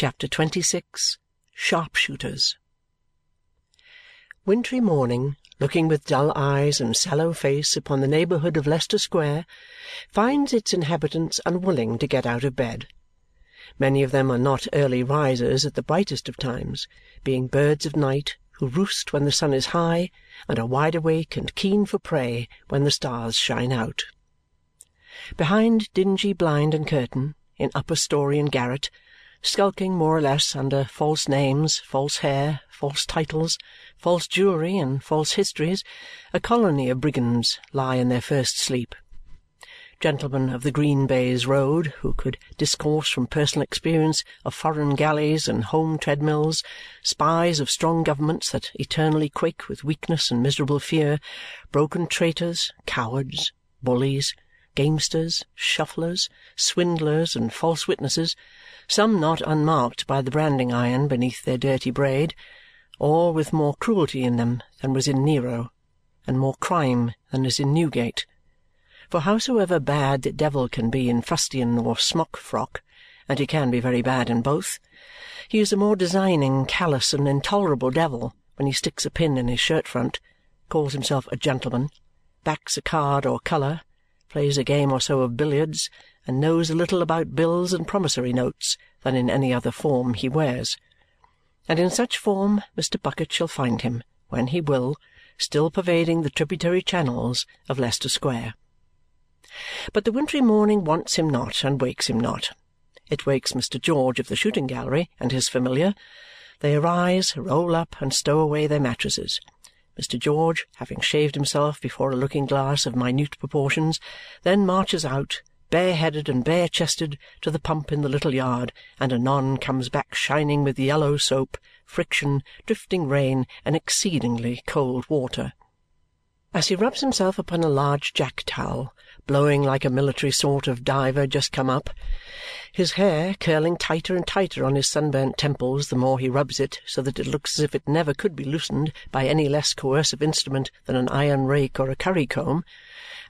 CHAPTER XXVI Sharpshooters Wintry morning, looking with dull eyes and sallow face upon the neighbourhood of Leicester Square, finds its inhabitants unwilling to get out of bed. Many of them are not early risers at the brightest of times, being birds of night who roost when the sun is high and are wide awake and keen for prey when the stars shine out. Behind dingy blind and curtain, in upper story and garret, skulking more or less under false names, false hair, false titles, false jewellery, and false histories, a colony of brigands lie in their first sleep. Gentlemen of the Green Baize Road, who could discourse from personal experience of foreign galleys and home treadmills, spies of strong governments that eternally quake with weakness and miserable fear, broken traitors, cowards, bullies, gamesters, shufflers, swindlers, and false witnesses, some not unmarked by the branding iron beneath their dirty braid, all with more cruelty in them than was in Nero, and more crime than is in Newgate. For howsoever bad the devil can be in fustian or smock frock, and he can be very bad in both, he is a more designing, callous, and intolerable devil when he sticks a pin in his shirt-front, calls himself a gentleman, backs a card or colour, plays a game or so of billiards, and knows a little about bills and promissory notes than in any other form he wears. And in such form Mr. Bucket shall find him, when he will, still pervading the tributary channels of Leicester Square. But the wintry morning wants him not and wakes him not. It wakes Mr. George of the shooting gallery and his familiar. They arise, roll up, and stow away their mattresses. Mr. George, having shaved himself before a looking-glass of minute proportions, then marches out, bare-headed and bare-chested, to the pump in the little yard, and anon comes back shining with yellow soap, friction, drifting rain, and exceedingly cold water. As he rubs himself upon a large jack-towel, blowing like a military sort of diver just come up, his hair curling tighter and tighter on his sunburnt temples the more he rubs it so that it looks as if it never could be loosened by any less coercive instrument than an iron rake or a curry-comb,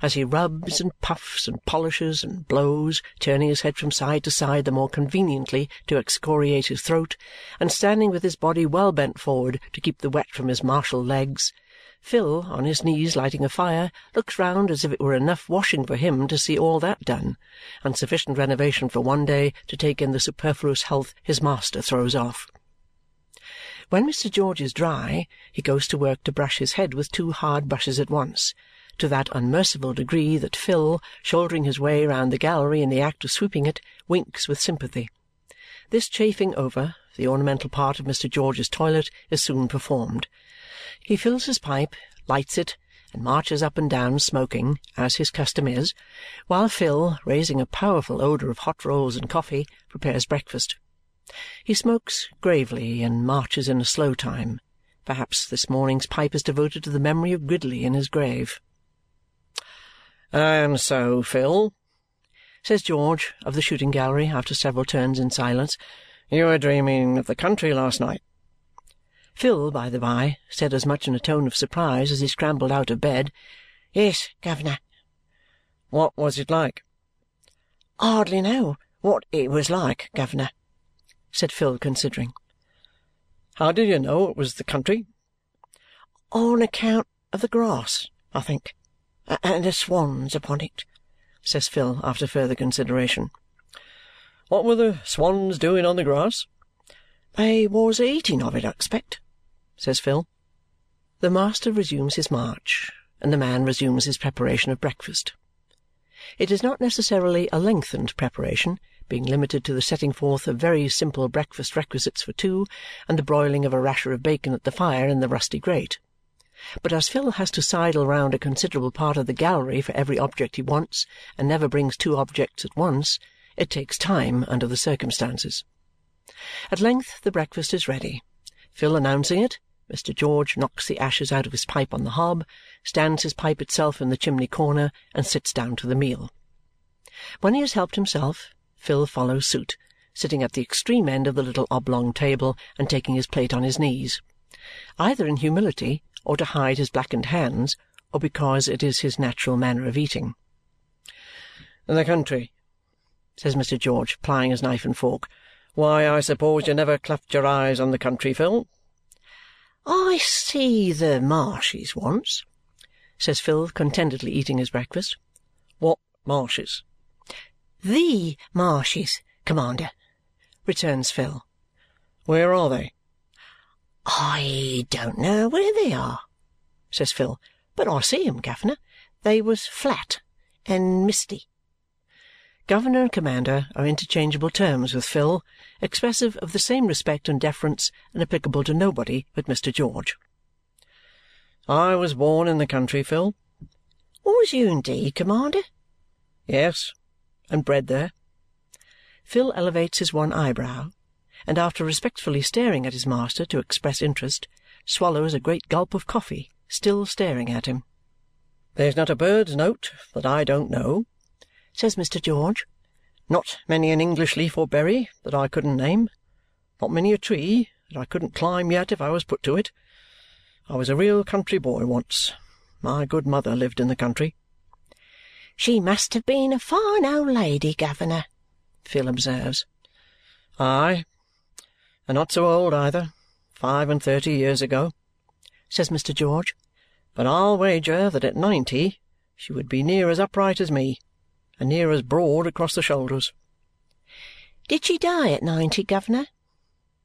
as he rubs and puffs and polishes and blows, turning his head from side to side the more conveniently to excoriate his throat, and standing with his body well bent forward to keep the wet from his martial legs, Phil, on his knees lighting a fire, looks round as if it were enough washing for him to see all that done, and sufficient renovation for one day to take in the superfluous health his master throws off. When Mr. George is dry, he goes to work to brush his head with two hard brushes at once, to that unmerciful degree that Phil, shouldering his way round the gallery in the act of sweeping it, winks with sympathy. This chafing over, the ornamental part of Mr. George's toilet is soon performed. He fills his pipe, lights it, and marches up and down smoking, as his custom is, while Phil, raising a powerful odour of hot rolls and coffee, prepares breakfast. He smokes gravely and marches in a slow time. Perhaps this morning's pipe is devoted to the memory of Gridley in his grave. "And so, Phil," says George of the shooting gallery after several turns in silence, "you were dreaming of the country last night. Phil, by the by, said as much in a tone of surprise as he scrambled out of bed, "Yes, guv'ner." "What was it like?" "Hardly know what it was like, guv'ner," said Phil, considering. "How did you know it was the country?" "On account of the grass, I think, and the swans upon it," says Phil after further consideration. "What were the swans doing on the grass?" "They was eating of it, I expect says Phil. The master resumes his march, and the man resumes his preparation of breakfast. It is not necessarily a lengthened preparation, being limited to the setting forth of very simple breakfast requisites for two and the broiling of a rasher of bacon at the fire in the rusty grate. But as Phil has to sidle round a considerable part of the gallery for every object he wants and never brings two objects at once, it takes time under the circumstances. At length the breakfast is ready. Phil announcing it, Mr. George knocks the ashes out of his pipe on the hob, stands his pipe itself in the chimney corner, and sits down to the meal. When he has helped himself, Phil follows suit, sitting at the extreme end of the little oblong table and taking his plate on his knees, either in humility or to hide his blackened hands or because it is his natural manner of eating. In "the country," says Mr. George, plying his knife and fork. Why, I suppose you never clapped your eyes on the country, Phil? I see the marshes once, says Phil, contentedly eating his breakfast. What marshes? The marshes, commander, returns Phil. Where are they? I don't know where they are, says Phil, but I see 'em, governor. They was flat and misty. Governor and commander are interchangeable terms with Phil, expressive of the same respect and deference and applicable to nobody but Mr. George. I was born in the country, Phil. Was you indeed, commander? Yes, and bred there. Phil elevates his one eyebrow and after respectfully staring at his master to express interest, swallows a great gulp of coffee, still staring at him. There's not a bird's note that I don't know, says Mr. George. Not many an English leaf or berry that I couldn't name. Not many a tree that I couldn't climb yet if I was put to it. I was a real country boy once. My good mother lived in the country. She must have been a fine old lady, governor, Phil observes. Aye, and not so old either, five and thirty years ago, says Mr. George. But I'll wager that at ninety she would be near as upright as me, and near as broad across the shoulders. Did she die at ninety, governor?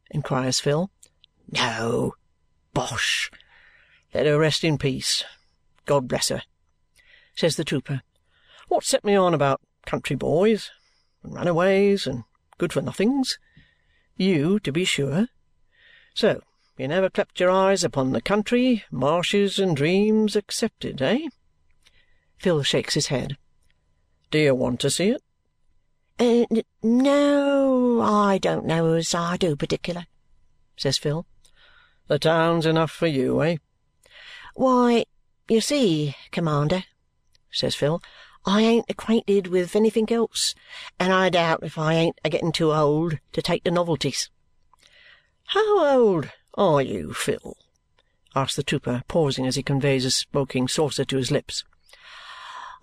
inquires Phil. No. Bosh. Let her rest in peace. God bless her, says the trooper. What set me on about country boys, and runaways, and good-for-nothings? You, to be sure. So you never clapped your eyes upon the country, marshes and dreams excepted, eh? Phil shakes his head. Do you want to see it? Uh, n- no, I don't know as I do particular, says Phil. The town's enough for you, eh? Why, you see, commander, says Phil, I ain't acquainted with anything else, and I doubt if I ain't a getting too old to take the novelties. How old are you, Phil? asks the trooper, pausing as he conveys a smoking saucer to his lips.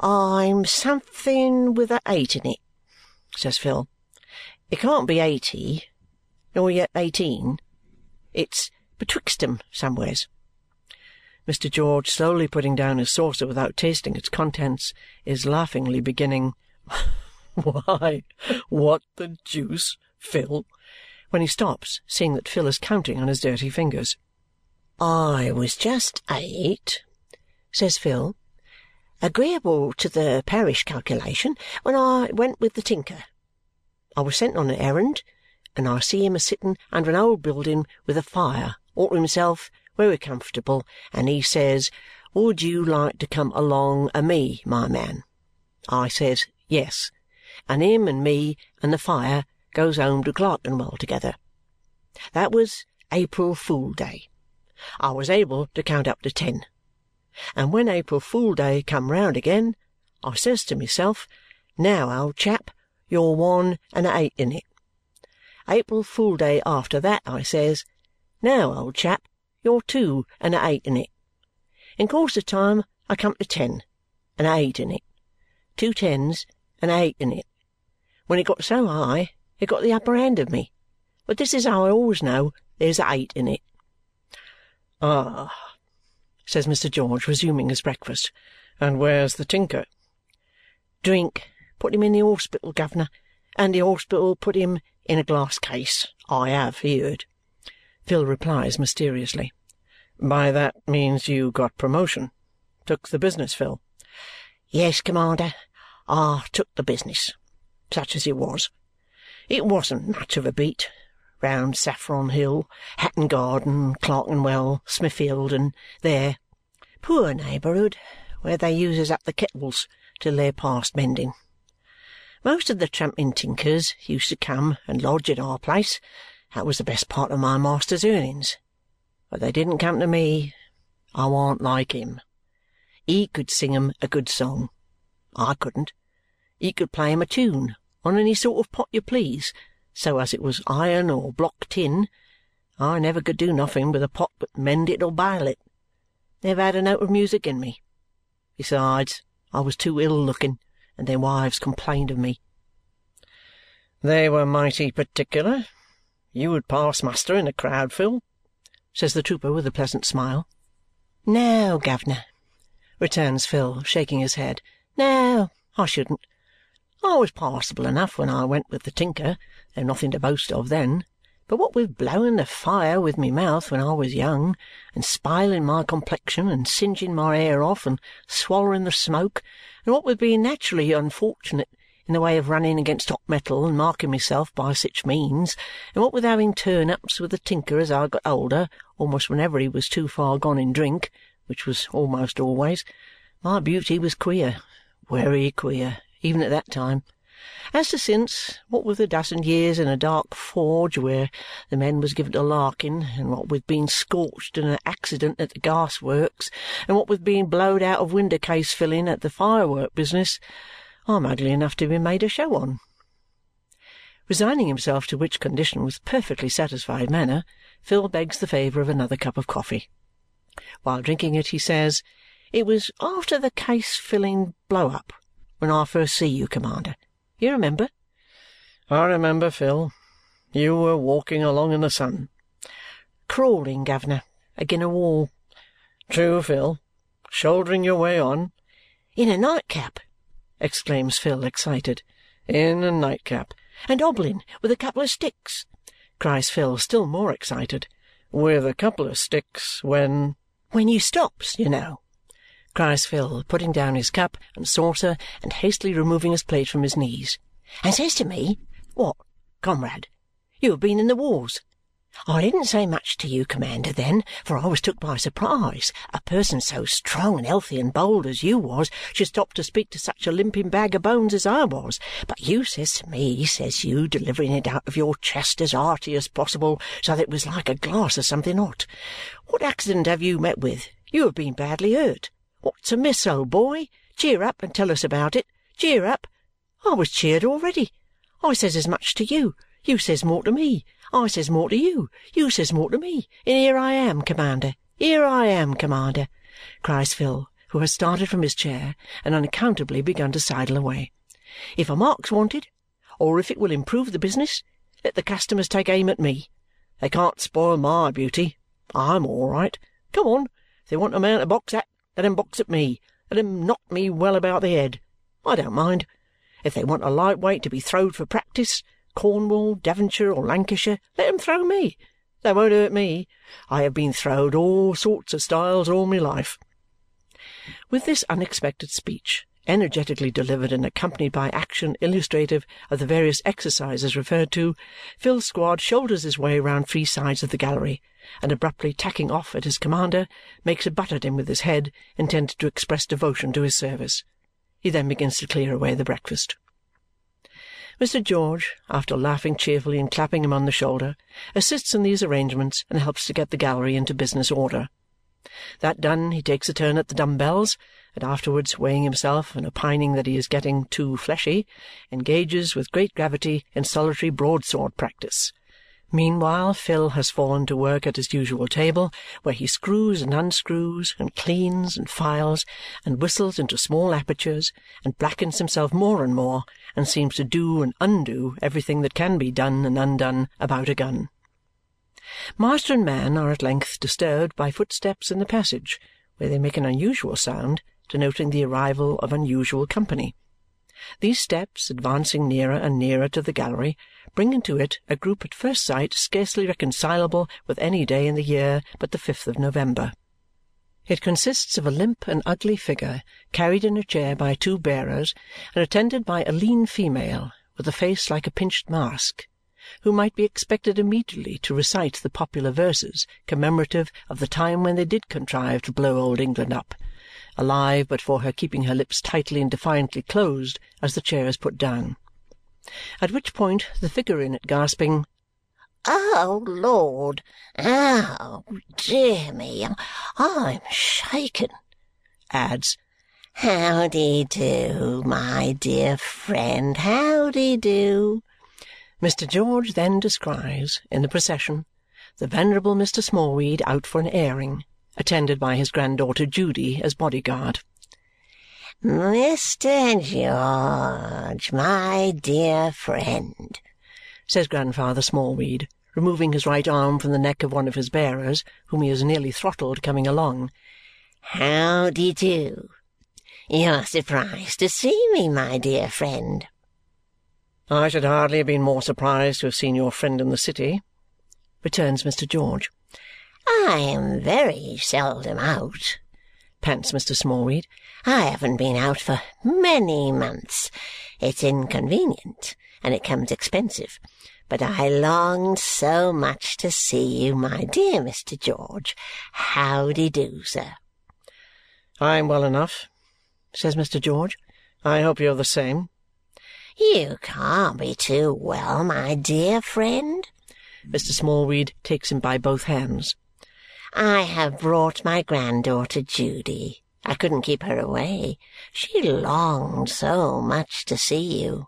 I'm something with a eight in it, says Phil. It can't be eighty, nor yet eighteen. It's betwixt 'em somewheres. Mr. George, slowly putting down his saucer without tasting its contents, is laughingly beginning, Why, what the deuce, Phil? when he stops, seeing that Phil is counting on his dirty fingers. I was just eight, says Phil, agreeable to the parish calculation, when I went with the tinker. I was sent on an errand, and I see him a sitting under an old building with a fire, all to himself very comfortable, and he says, Would you like to come along a me, my man? I says, Yes, and him and me and the fire goes home to Clerkenwell together. That was April Fool Day. I was able to count up to ten. And when April Fool Day come round again, I says to myself, Now, old chap, you're one and a eight in it. April Fool Day after that, I says, Now, old chap, you're two and a eight in it. In course of time I come to ten, and a eight in it. Two tens and a eight in it. When it got so high, it got the upper hand of me. But this is how I always know there's a eight in it. Ah, says Mr. George, resuming his breakfast. And where's the tinker? Drink. Put him in the hospital, governor, and the hospital put him in a glass case. I have heard. Phil replies mysteriously. By that means you got promotion. Took the business, Phil. Yes, commander, I took the business, such as it was. It wasn't much of a beat. Round Saffron Hill, Hatton Garden, Clerkenwell, Smithfield, and there. Poor neighbourhood, where they uses up the kettles till they're past mending. Most of the tramping tinkers used to come and lodge at our place. That was the best part of my master's earnings. But they didn't come to me. I warn't like him. He could sing 'em a good song. I couldn't. He could play 'em a tune on any sort of pot you please, so as it was iron or block tin. I never could do nothing with a pot but mend it or bile it. Never had a note of music in me. Besides, I was too ill-looking, and their wives complained of me. They were mighty particular, You would pass muster in a crowd, Phil?" says the trooper with a pleasant smile. No, guv'ner, returns Phil, shaking his head. No, I shouldn't. I was passable enough when I went with the tinker, though nothing to boast of then. But what with blowing the fire with my mouth when I was young, and spiling my complexion, and singeing my hair off, and swallowing the smoke, and what with being naturally unfortunate in the way of running against hot metal and marking myself by sich means, and what with having turn-ups with the tinker as I got older, almost whenever he was too far gone in drink, which was almost always, my beauty was queer, wery queer, even at that time. As to since, what with a dozen years in a dark forge where the men was given to larking, and what with being scorched in an accident at the gas works, and what with being blowed out of winder case filling at the firework business, I'm ugly enough to be made a show on. Resigning himself to which condition with perfectly satisfied manner, Phil begs the favour of another cup of coffee. While drinking it, he says, "It was after the case-filling blow-up when I first see you, commander. You remember?" "I remember, Phil. You were walking along in the sun." "Crawling, guv'ner, agin a wall." "True, Phil. Shouldering your way on." "In a nightcap!" exclaims Phil, excited. "In a nightcap." "And hobbling with a couple of sticks!" cries Phil, still more excited. "With a couple of sticks when "When you stops, you know," cries Phil, putting down his cup and saucer and hastily removing his plate from his knees, "and says to me, 'What, comrade, you have been in the wars!' I didn't say much to you, commander, then, for I was took by surprise. A person so strong and healthy and bold as you was should stop to speak to such a limping bag of bones as I was. But you says to me, says you, delivering it out of your chest as hearty as possible, so that it was like a glass of something hot, 'What accident have you met with? You have been badly hurt. What's amiss, old boy? Cheer up and tell us about it. Cheer up!' I was cheered already. I says as much to you. You says more to me. I says more to you. You says more to me. And here I am, commander, here I am, commander!" cries Phil, who has started from his chair and unaccountably begun to sidle away. "If a mark's wanted, or if it will improve the business, let the customers take aim at me. They can't spoil MY beauty. I'm all right. Come on! If they want a man to box at, let 'em box at me. Let 'em knock me well about the head. I don't mind. If they want a light weight to be throwed for practice, Cornwall, Devonshire, or Lancashire, let 'em throw me. They won't hurt me. I have been throwed all sorts of styles all my life." With this unexpected speech, energetically delivered and accompanied by action illustrative of the various exercises referred to, Phil Squod shoulders his way round three sides of the gallery and abruptly tacking off at his commander, makes a butt at him with his head, intended to express devotion to his service. He then begins to clear away the breakfast. Mr. George, after laughing cheerfully and clapping him on the shoulder, assists in these arrangements and helps to get the gallery into business order. That done, he takes a turn at the dumb-bells, and afterwards, weighing himself and opining that he is getting too fleshy, engages with great gravity in solitary broadsword practice Meanwhile, Phil has fallen to work at his usual table, where he screws and unscrews, and cleans, and files, and whistles into small apertures, and blackens himself more and more, and seems to do and undo everything that can be done and undone about a gun. Master and man are at length disturbed by footsteps in the passage, where they make an unusual sound, denoting the arrival of unusual company. These steps, advancing nearer and nearer to the gallery, bring into it a group at first sight scarcely reconcilable with any day in the year but the fifth of November. It consists of a limp and ugly figure carried in a chair by two bearers and attended by a lean female with a face like a pinched mask, who might be expected immediately to recite the popular verses commemorative of the time when they did contrive to blow old England up alive but for her keeping her lips tightly and defiantly closed as the chair is put down. At which point the figure in it gasping, "Oh, Lord! Oh, dear me! I'm shaken!" adds, "Howdy do, my dear friend, howdy do!" Mr. George then descries, in the procession, the venerable Mr. Smallweed out for an airing attended by his granddaughter Judy as body-guard. "Mr. George, my dear friend," says Grandfather Smallweed, removing his right arm from the neck of one of his bearers, whom he has nearly throttled coming along. How d'ye do? You're surprised to see me, my dear friend. I should hardly have been more surprised to have seen your friend in the city, returns Mr. George. I am very seldom out, pants Mr. Smallweed. I haven't been out for many months. It's inconvenient, and it comes expensive. But I longed so much to see you, my dear Mr. George. How-de-do, sir? I'm well enough, says Mr. George. I hope you're the same. You can't be too well, my dear friend. Mr. Smallweed takes him by both hands. I have brought my granddaughter Judy. I couldn't keep her away. She longed so much to see you.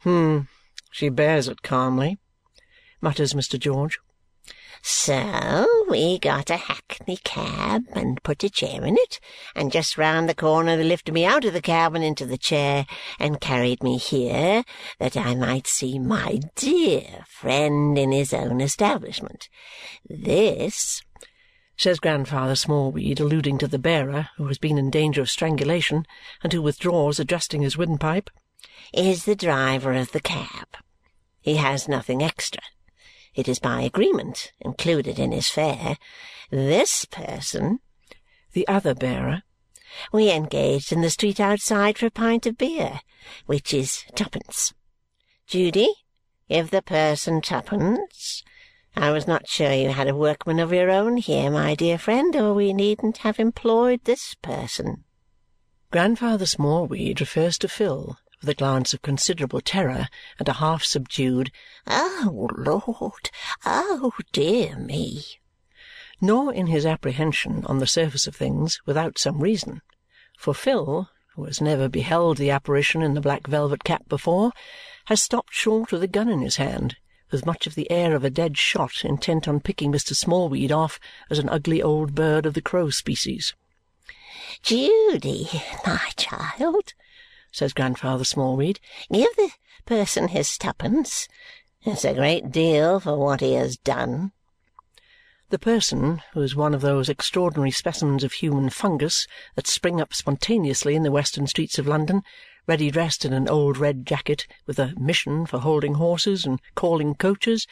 Hmm. She bears it calmly, mutters Mr. George. So we got a hackney cab and put a chair in it, and just round the corner they lifted me out of the cab and into the chair and carried me here that I might see my dear friend in his own establishment. This, says Grandfather Smallweed, alluding to the bearer, who has been in danger of strangulation and who withdraws, adjusting his windpipe, is the driver of the cab. He has nothing extra. It is by agreement included in his fare. This person, the other bearer, we engaged in the street outside for a pint of beer, which is twopence. Judy, give the person twopence. I was not sure you had a workman of your own here, my dear friend, or we needn't have employed this person. Grandfather Smallweed refers to Phil with a glance of considerable terror and a half subdued "Oh, Lord! Oh, dear me!" Nor in his apprehension, on the surface of things, without some reason. For Phil, who has never beheld the apparition in the black velvet cap before, has stopped short with a gun in his hand, with much of the air of a dead shot intent on picking Mr. Smallweed off as an ugly old bird of the crow species. "Judy, my child!" Says Grandfather Smallweed. "Give the person his twopence. It's a great deal for what he has done." The person, who is one of those extraordinary specimens of human fungus that spring up spontaneously in the western streets of London, ready dressed in an old red jacket with a mission for holding horses and calling coaches,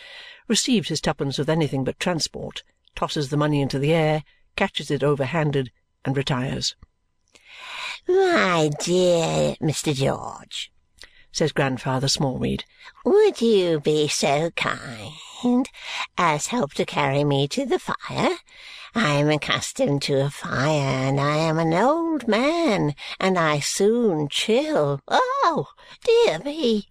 receives his twopence with anything but transport, tosses the money into the air, catches it over-handed, and retires. "My dear Mr. George," says Grandfather Smallweed, "would you be so kind as help to carry me to the fire? I am accustomed to a fire, and I am an old man, and I soon chill. Oh, dear me!"